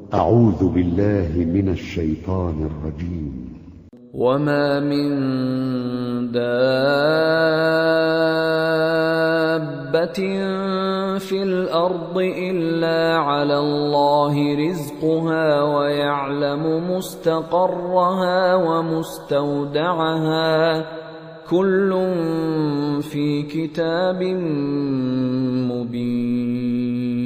أعوذ بالله من الشيطان الرجيم. وما من دابة في الأرض إلا على الله رزقها ويعلم مستقرها ومستودعها. كل في كتاب مبين.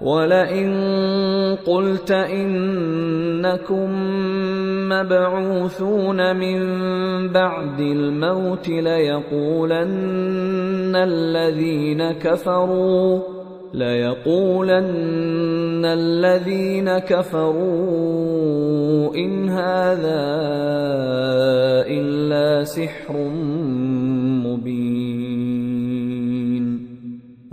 ولئن قلت إنكم مبعوثون من بعد الموت ليقولن الذين كفروا ليقولن الذين كفروا إن هذا إلا سحر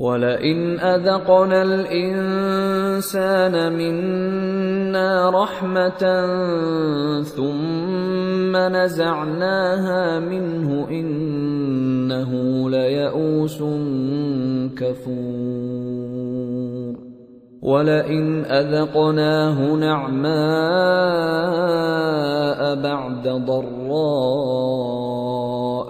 ولئن اذقنا الانسان منا رحمه ثم نزعناها منه انه ليئوس كفور ولئن اذقناه نعماء بعد ضراء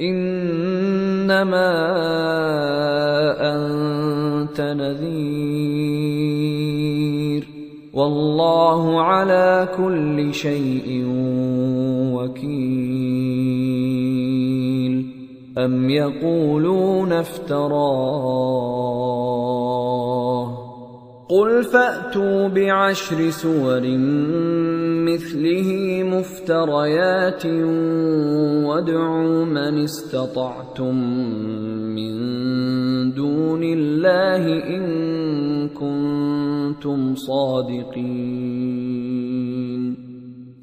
إنما أنت نذير. والله على كل شيء وكيل. أم يقولون افتراه؟ قل فأتوا بعشر سور مثله مفتريات وادعوا من استطعتم من دون الله إن كنتم صادقين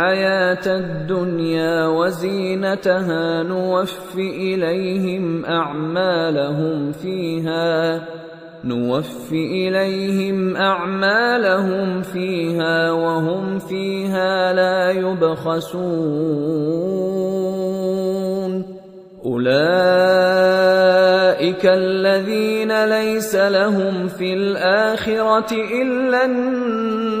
الحياة الدنيا وزينتها نوف إليهم أعمالهم فيها نوف إليهم أعمالهم فيها وهم فيها لا يبخسون. أولئك الذين ليس لهم في الآخرة إلا النار.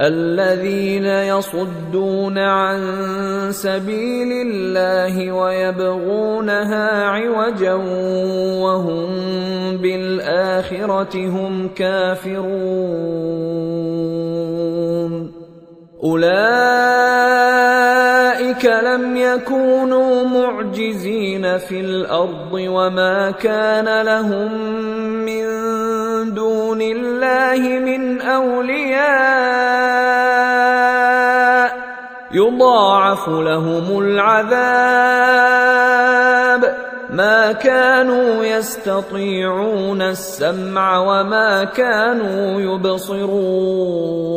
الذين يصدون عن سبيل الله ويبغونها عوجا وهم بالآخرة هم كافرون. أولئك لم يكونوا معجزين في الأرض وما كان لهم من دون الله من أولياء يضاعف لهم العذاب. ما كانوا يستطيعون السمع وما كانوا يبصرون.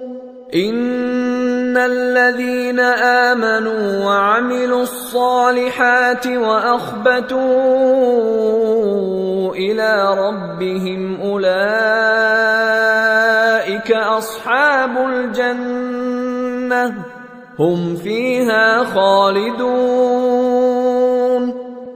ان الذين امنوا وعملوا الصالحات واخبتوا إلى ربهم اولئك اصحاب الجنه هم فيها خالدون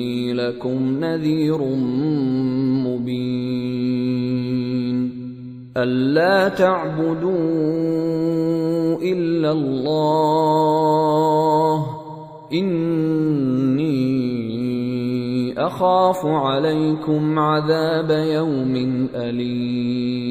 إني لكم نذير مبين. ألا تعبدوا إلا الله. إني أخاف عليكم عذاب يوم أليم.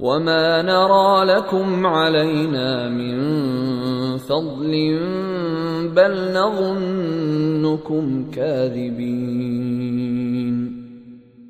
وما نرى لكم علينا من فضل بل نظنكم كاذبين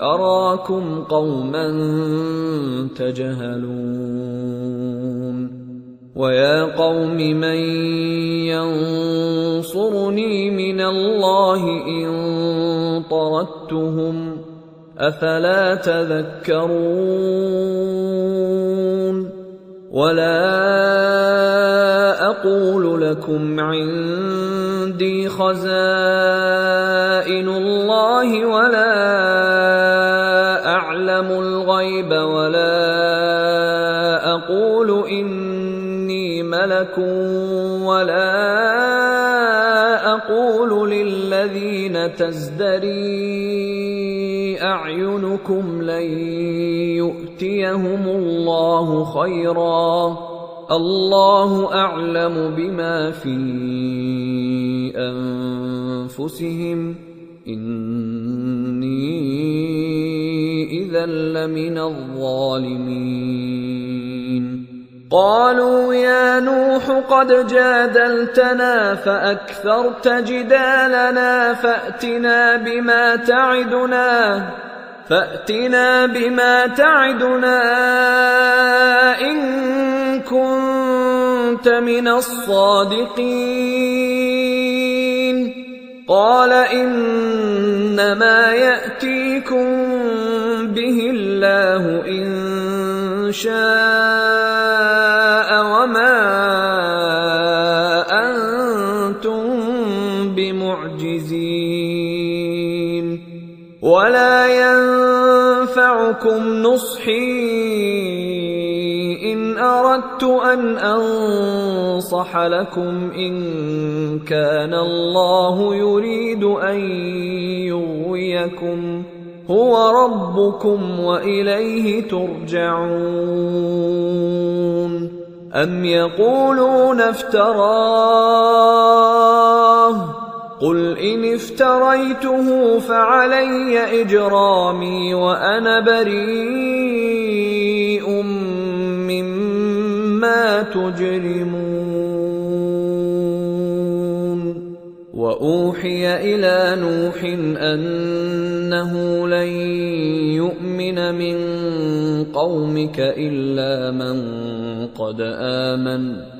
أراكم قوما تجهلون ويا قوم من ينصرني من الله إن طردتهم أفلا تذكرون ولا أقول لكم عندي خزائن الله ولا أعلم الغيب ولا أقول إني ملك ولا أقول للذين تزدري أعينكم لن يؤتيهم الله خيرا الله أعلم بما في أنفسهم اني اذا لمن الظالمين قالوا يا نوح قد جادلتنا فاكثرت جدالنا فاتنا بما تعدنا فاتنا بما تعدنا ان كنت من الصادقين قال إنما يأتيكم به الله إن شاء وما أنتم بمعجزين. ولا ينفعكم نصحي أردت أن أنصح لكم إن كان الله يريد أن يغويكم. هو ربكم وإليه ترجعون. أم يقولون افتراه؟ قل إن افتريته فعلي إجرامي وأنا بريء. مما تجرمون. وأوحي إلى نوح أنه لن يؤمن من قومك إلا من قد آمن.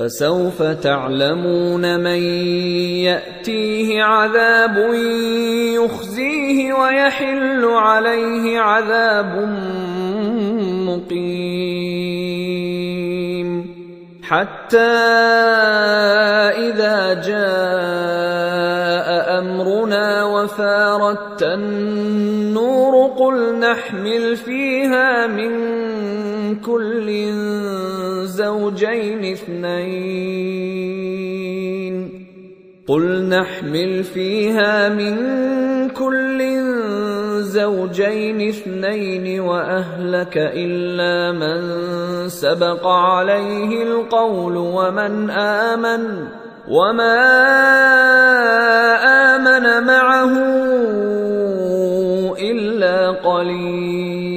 فسوف تعلمون من يأتيه عذاب يخزيه ويحل عليه عذاب مقيم. حتى إذا جاء أمرنا وفارت النور قل نحمل فيها من كل زوجين اثنين. قل نحمل فيها من كل زوجين اثنين وأهلك إلا من سبق عليه القول ومن آمن. وما امن معه الا قليل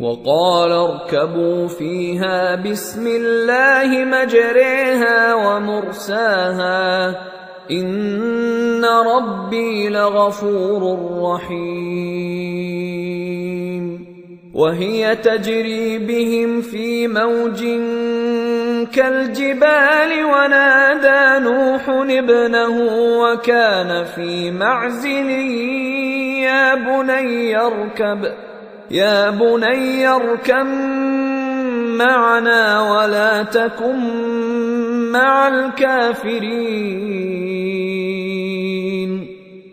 وقال اركبوا فيها بسم الله مجريها ومرساها ان ربي لغفور رحيم وهي تجري بهم في موج كالجبال ونادى نوح ابنه وكان في معزل يا بني اركب يا بني اركب معنا ولا تكن مع الكافرين.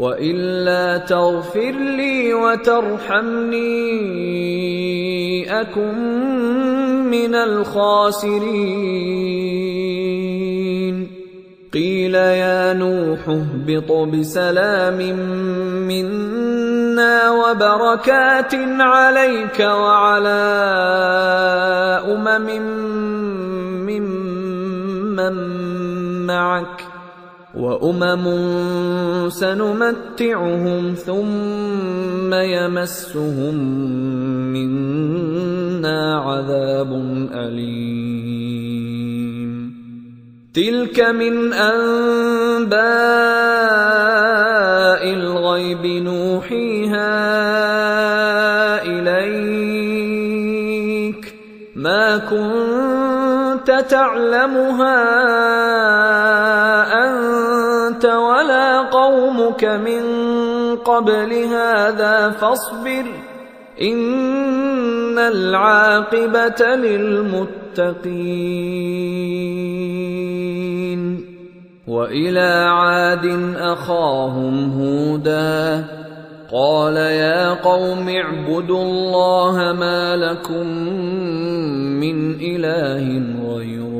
وإلا تغفر لي وترحمني أكن من الخاسرين. قيل يا نوح اهبط بسلام منا وبركات عليك وعلى أمم ممن معك. وأمم سنمتعهم ثم يمسهم منا عذاب أليم. تلك من أنباء الغيب نوحيها إليك. ما كنت تعلمها قومك من قبل هذا فاصبر إن العاقبة للمتقين. وإلى عاد أخاهم هودا قال يا قوم اعبدوا الله ما لكم من إله غيره.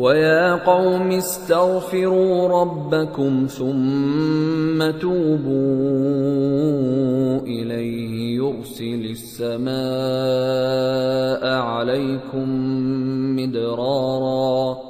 ويا قوم استغفروا ربكم ثم توبوا إليه. يرسل السماء عليكم مدرارا.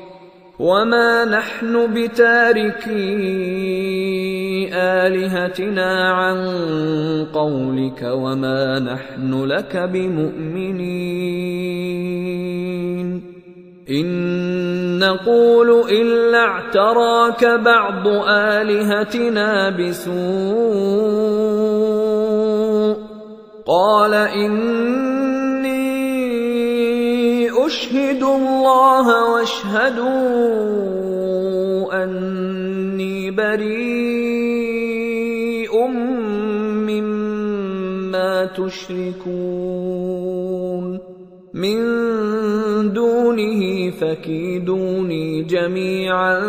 وما نحن بتاركي آلهتنا عن قولك وما نحن لك بمؤمنين إن نقول إلا اعتراك بعض آلهتنا بسوء قال إني أشهد الله واشهدوا أني بريء مما تشركون. من دونه فكيدوني جميعا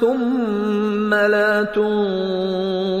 ثم لا تنظرون.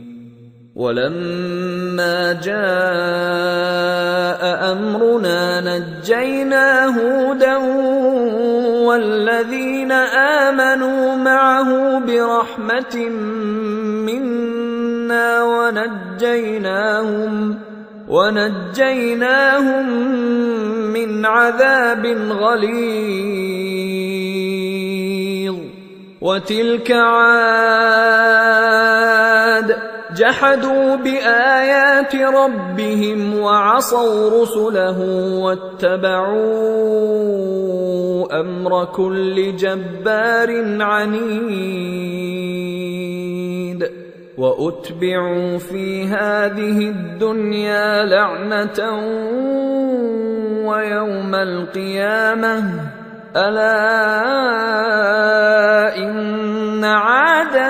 ولما جاء أمرنا نجينا هودا والذين آمنوا معه برحمة منا ونجيناهم ونجيناهم من عذاب غليظ. وتلك عاد جحدوا بآيات ربهم وعصوا رسله واتبعوا أمر كل جبار عنيد وأتبعوا في هذه الدنيا لعنة ويوم القيامة. ألا إن عادا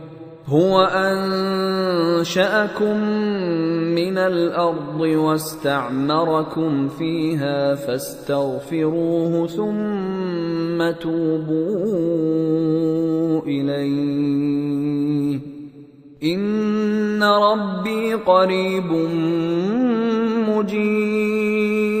هو أنشأكم من الأرض واستعمركم فيها فاستغفروه ثم توبوا إليه. إن ربي قريب مجيب.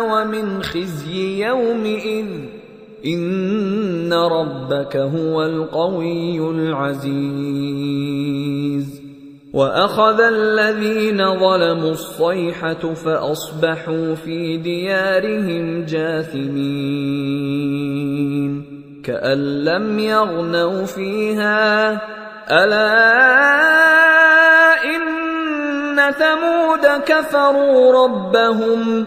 ومن خزي يومئذ. إن ربك هو القوي العزيز. وأخذ الذين ظلموا الصيحة فأصبحوا في ديارهم جاثمين. كأن لم يغنوا فيها. ألا إن ثمود كفروا ربهم.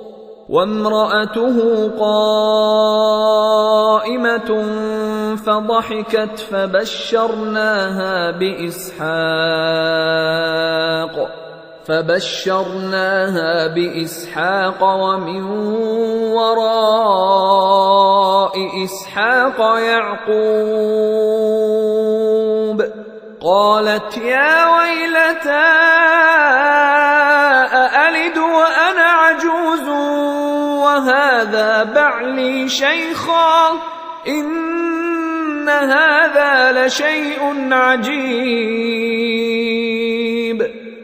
وامرأته قائمة فضحكت فبشرناها بإسحاق فبشرناها بإسحاق ومن وراء إسحاق يعقوب قالت يا ويلتى وهذا بعلي شيخا إن هذا لشيء عجيب.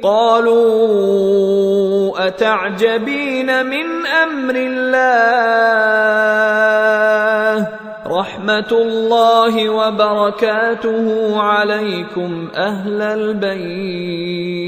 قالوا أتعجبين من أمر الله؟ رحمة الله وبركاته عليكم أهل البيت.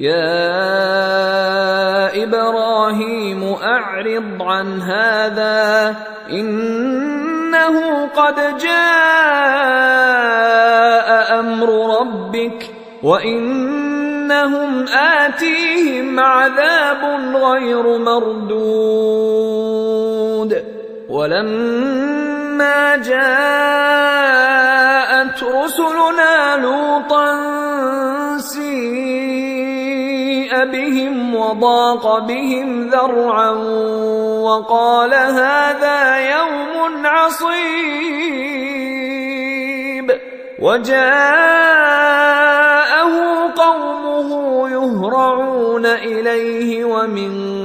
يا إبراهيم أعرض عن هذا إنه قد جاء أمر ربك وإنهم آتيهم عذاب غير مردود. ولما جاءت رسلنا لوطا بهم وضاق بهم ذرعا وقال هذا يوم عصيب وجاءه قومه يهرعون إليه ومن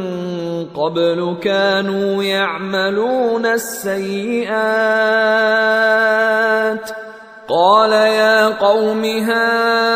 قبل كانوا يعملون السيئات قال يا قوم هؤلاء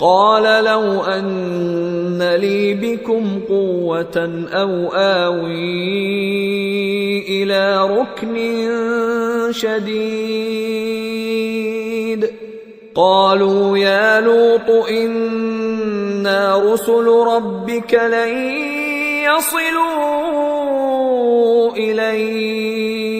قال لو أن لي بكم قوة أو آوي إلى ركن شديد. قالوا يا لوط إنا رسل ربك لن يصلوا إليك.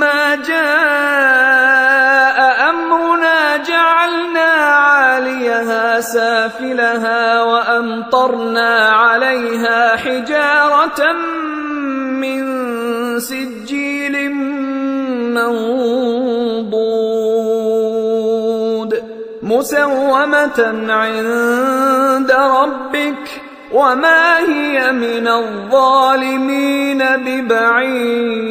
فلما جاء امرنا جعلنا عاليها سافلها وامطرنا عليها حجاره من سجيل منضود مسومه عند ربك وما هي من الظالمين ببعيد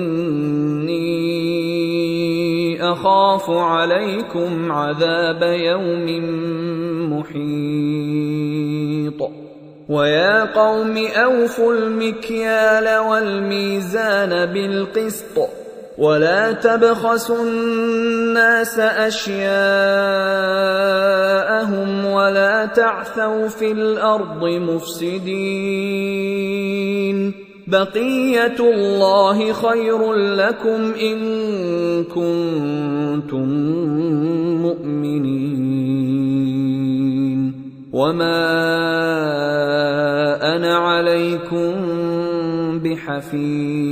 اخاف عليكم عذاب يوم محيط. ويا قوم أوفوا المكيال والميزان بالقسط. ولا تبخسوا الناس أشياءهم ولا تعثوا في الأرض مفسدين. بقية الله خير لكم إن كنتم مؤمنين. وما أنا عليكم بحفيظ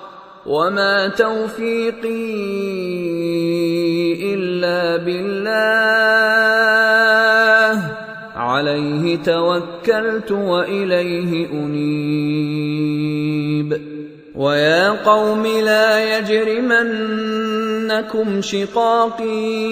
وما توفيقي الا بالله عليه توكلت واليه انيب ويا قوم لا يجرمنكم شقاقي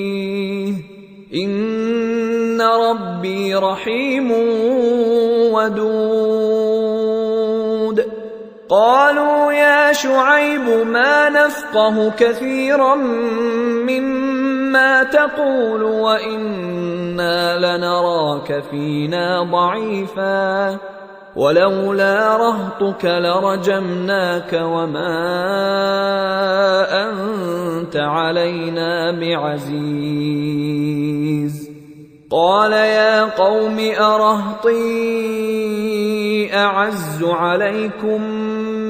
ان ربي رحيم ودود. قالوا يا شعيب ما نفقه كثيرا مما تقول وأنا لنراك فينا ضعيفا. ولولا رهطك لرجمناك وما أنت علينا بعزيز. قال يا قوم أرهطي أعز عليكم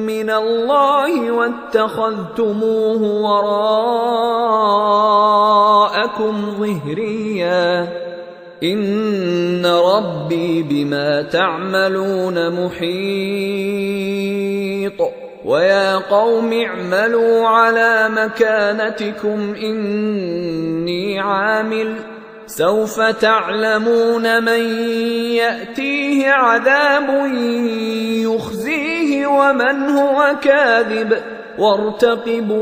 من الله واتخذتموه وراءكم ظهريا. ان ربي بما تعملون محيط ويا قوم اعملوا على مكانتكم اني عامل سوف تعلمون من ياتيه عذاب يخزيه ومن هو كاذب وارتقبوا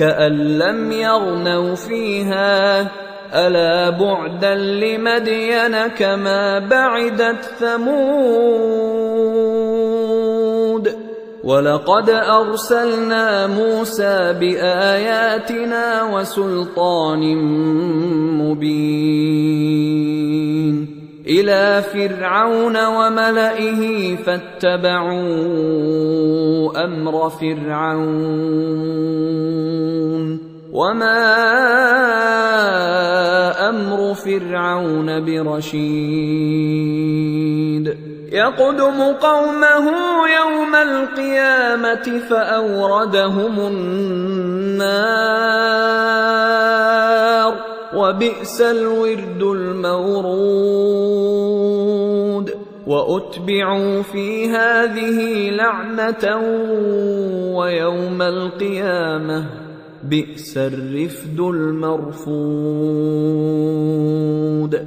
كأن لم يغنوا فيها. ألا بعدا لمدين كما بعدت ثمود. ولقد أرسلنا موسى بآياتنا وسلطان مبين. إلى فرعون وملئه فاتبعوا أمر فرعون وما أمر فرعون برشيد يقدم قومه يوم القيامة فأوردهم النار وبئس الورد المورود. وأتبعوا في هذه لعنة ويوم القيامة. بئس الرفد المرفود.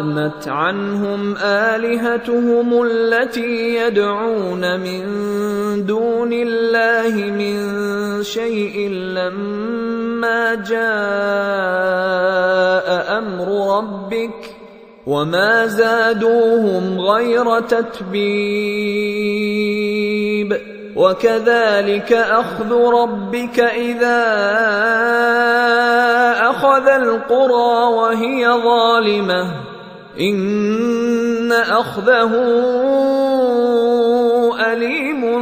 اغنت عنهم آلهتهم التي يدعون من دون الله من شيء لما جاء أمر ربك وما زادوهم غير تتبيب. وكذلك أخذ ربك إذا أخذ القرى وهي ظالمة. إن أخذه أليم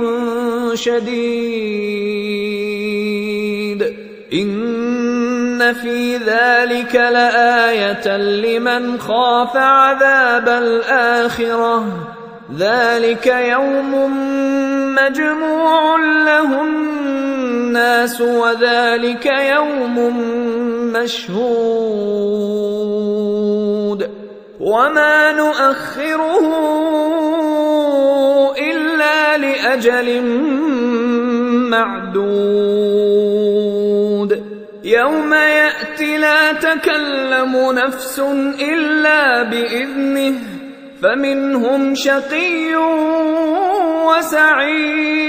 شديد. إن في ذلك لآية لمن خاف عذاب الآخرة. ذلك يوم مجموع له الناس وذلك يوم مشهود. وما نؤخره الا لاجل معدود يوم ياتي لا تكلم نفس الا باذنه فمنهم شقي وسعيد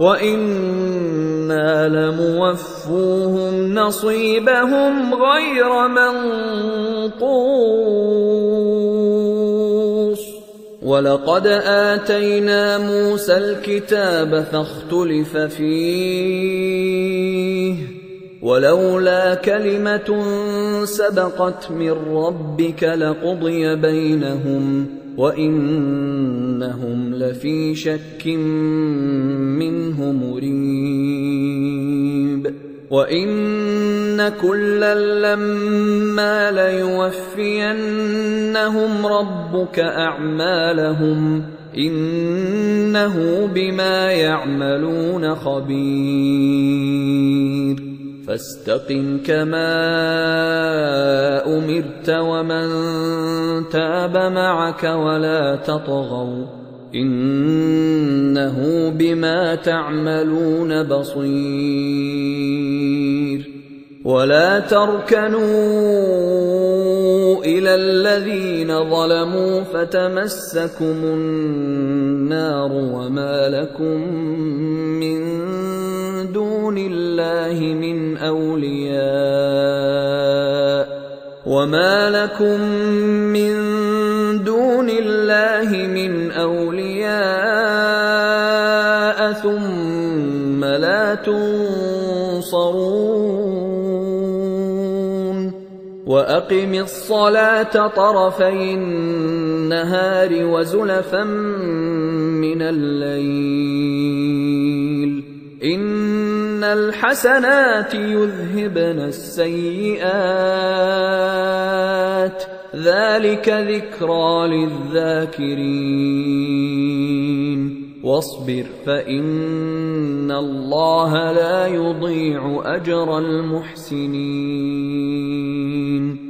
وإنا لموفوهم نصيبهم غير منقوص ولقد آتينا موسى الكتاب فاختلف فيه ولولا كلمة سبقت من ربك لقضي بينهم وإنهم لفي شك منه مريب وإن كلا لما ليوفينهم ربك أعمالهم إنه بما يعملون خبير فاستقم كما أمرت ومن تاب معك ولا تطغوا إنه بما تعملون بصير ولا تركنوا إلى الذين ظلموا فتمسكم النار وما لكم من دون الله من أولياء وما لكم من دون الله من أولياء ثم لا تنصرون وأقم الصلاة طرفي النهار وزلفا من الليل إن الحسنات يذهبن السيئات. ذلك ذكرى للذاكرين. واصبر فإن الله لا يضيع أجر المحسنين.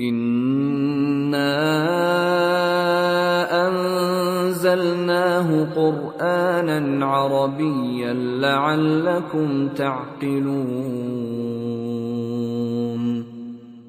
إنا أنزلناه قرآنا عربيا لعلكم تعقلون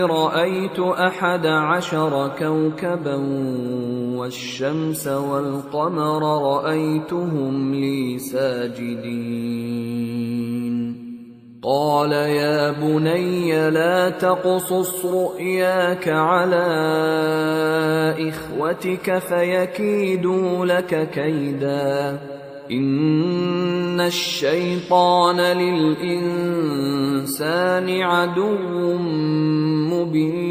اني رأيت أحد عشر كوكبا والشمس والقمر رأيتهم لي ساجدين. قال يا بني لا تقصص رؤياك على إخوتك فيكيدوا لك كيدا. ان الشيطان للانسان عدو مبين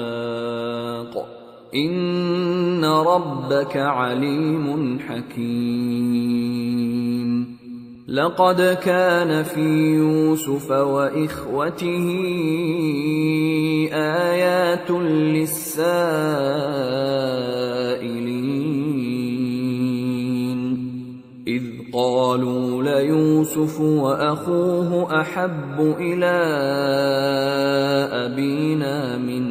إن ربك عليم حكيم. لقد كان في يوسف وإخوته آيات للسائلين. إذ قالوا ليوسف وأخوه أحب إلى أبينا منا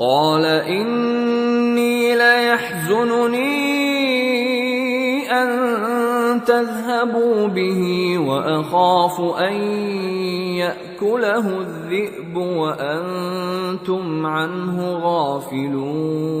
قال إني ليحزنني أن تذهبوا به وأخاف أن يأكله الذئب وأنتم عنه غافلون.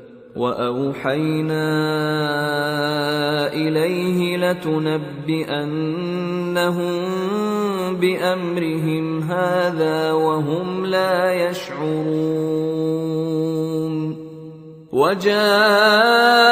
واوحينا اليه لتنبئنهم بامرهم هذا وهم لا يشعرون وجاءوا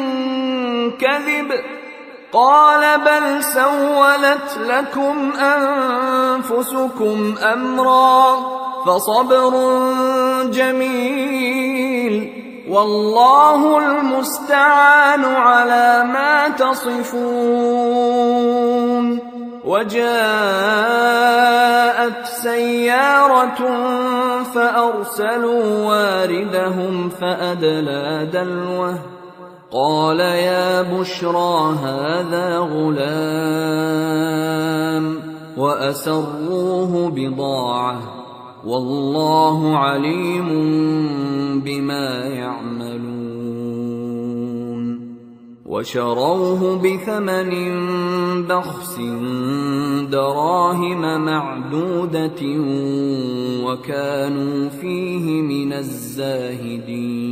كذب قال بل سولت لكم أنفسكم أمرا فصبر جميل والله المستعان على ما تصفون وجاءت سيارة فأرسلوا واردهم فأدلى دلوه قال يا بشرى هذا غلام وأسروه بضاعة والله عليم بما يعملون وشروه بثمن بخس دراهم معدودة وكانوا فيه من الزاهدين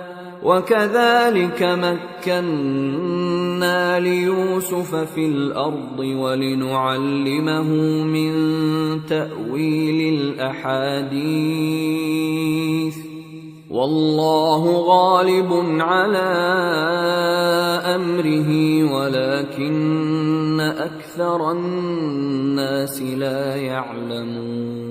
وكذلك مكنا ليوسف في الأرض ولنعلمه من تأويل الأحاديث. والله غالب على أمره ولكن أكثر الناس لا يعلمون.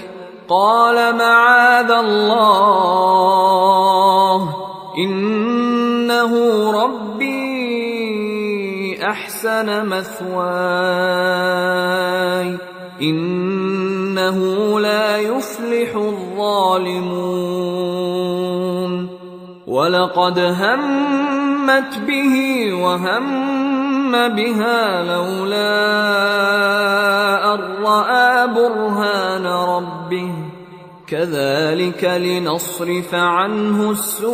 قال معاذ الله إنه ربي أحسن مثواي إنه لا يفلح الظالمون ولقد همت به وهم بها لولا أن رأى برهان ربه. كذلك لنصرف عنه السوء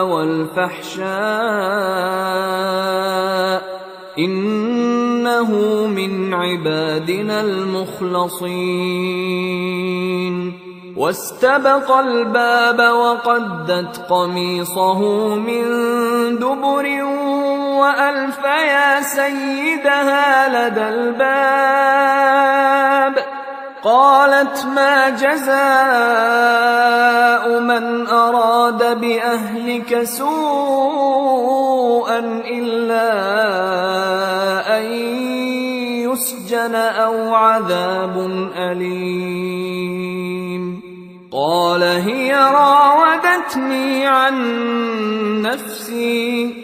والفحشاء. إنه من عبادنا المخلصين. واستبق الباب وقدت قميصه من دبر وألف يا سيدها لدى الباب. قالت ما جزاء من أراد بأهلك سوءا إلا أن يسجن أو عذاب أليم. قال هي راودتني عن نفسي.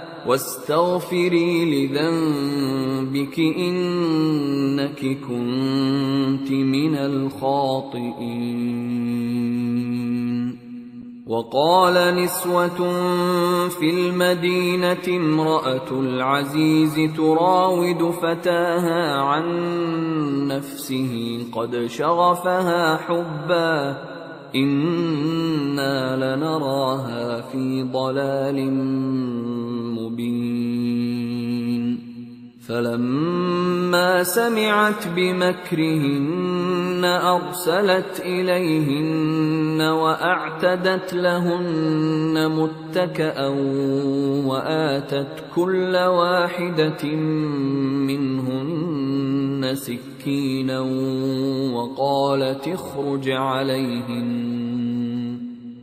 واستغفري لذنبك إنك كنت من الخاطئين. وقال نسوة في المدينة امرأة العزيز تراود فتاها عن نفسه قد شغفها حبا. إنا لنراها في ضلال فلما سمعت بمكرهن أرسلت إليهن وأعتدت لهن متكئا وآتت كل واحدة منهن سكينا وقالت اخرج عليهن.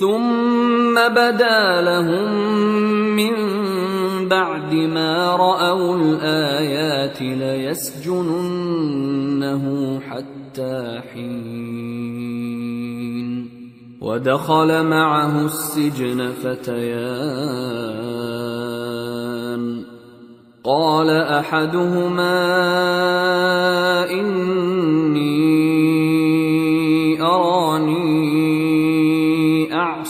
ثم بدا لهم من بعد ما رأوا الآيات ليسجننه حتى حين. ودخل معه السجن فتيان. قال أحدهما إني أراني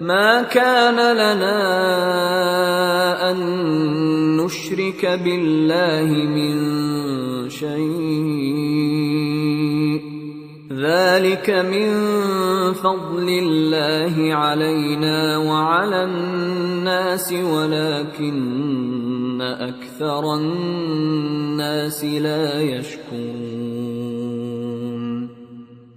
ما كان لنا ان نشرك بالله من شيء ذلك من فضل الله علينا وعلى الناس ولكن أكثر الناس لا يشكرون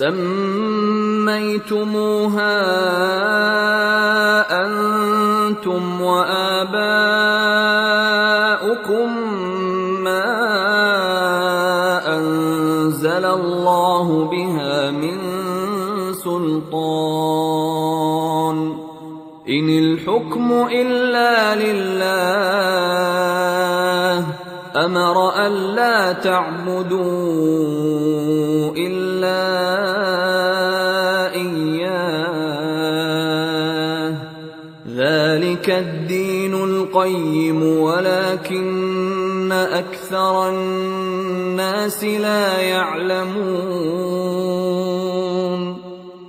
سميتموها أنتم وآباؤكم ما أنزل الله بها من سلطان. إن الحكم إلا لله أمر الا تعبدوا الا اياه ذلك الدين القيم ولكن أكثر الناس لا يعلمون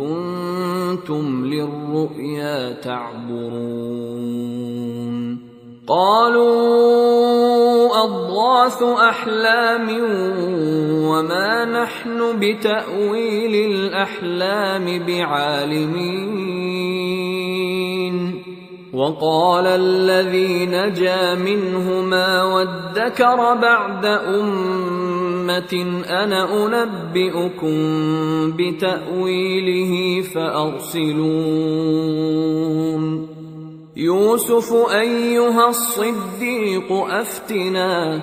كنتم للرؤيا تعبرون. قالوا أضغاث أحلام وما نحن بتأويل الأحلام بعالمين. وقال الذي نجا منهما وادكر بعد أمة أنا أنبئكم بتأويله فأرسلون. يوسف أيها الصديق أفتنا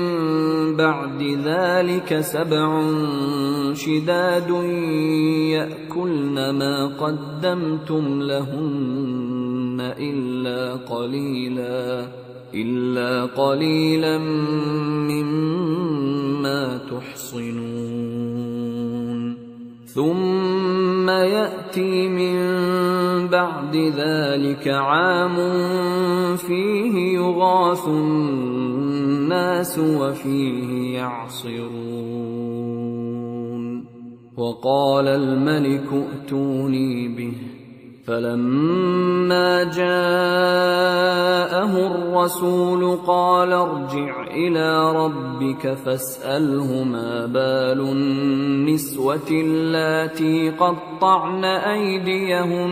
بعد ذلك سبع شداد يأكلن ما قدمتم لهن إلا قليلا إلا قليلا مما تحصنون. ثم يأتي من بعد ذلك عام فيه يغاث الناس وفيه يعصرون. وقال الملك ائتوني به. فلما جاءه الرسول قال ارجع إلى ربك فاسأله ما بال النسوة اللاتي قطعن أيديهن.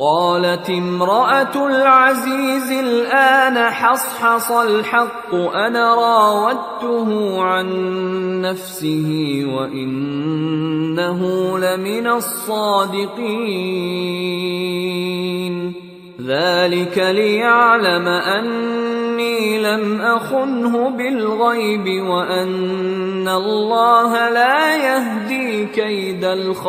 قالت امرأة العزيز الآن حصحص الحق أنا راودته عن نفسه وإنه لمن الصادقين. ذلك ليعلم أني لم أخنه بالغيب وأن الله لا يهدي كيد الخائنين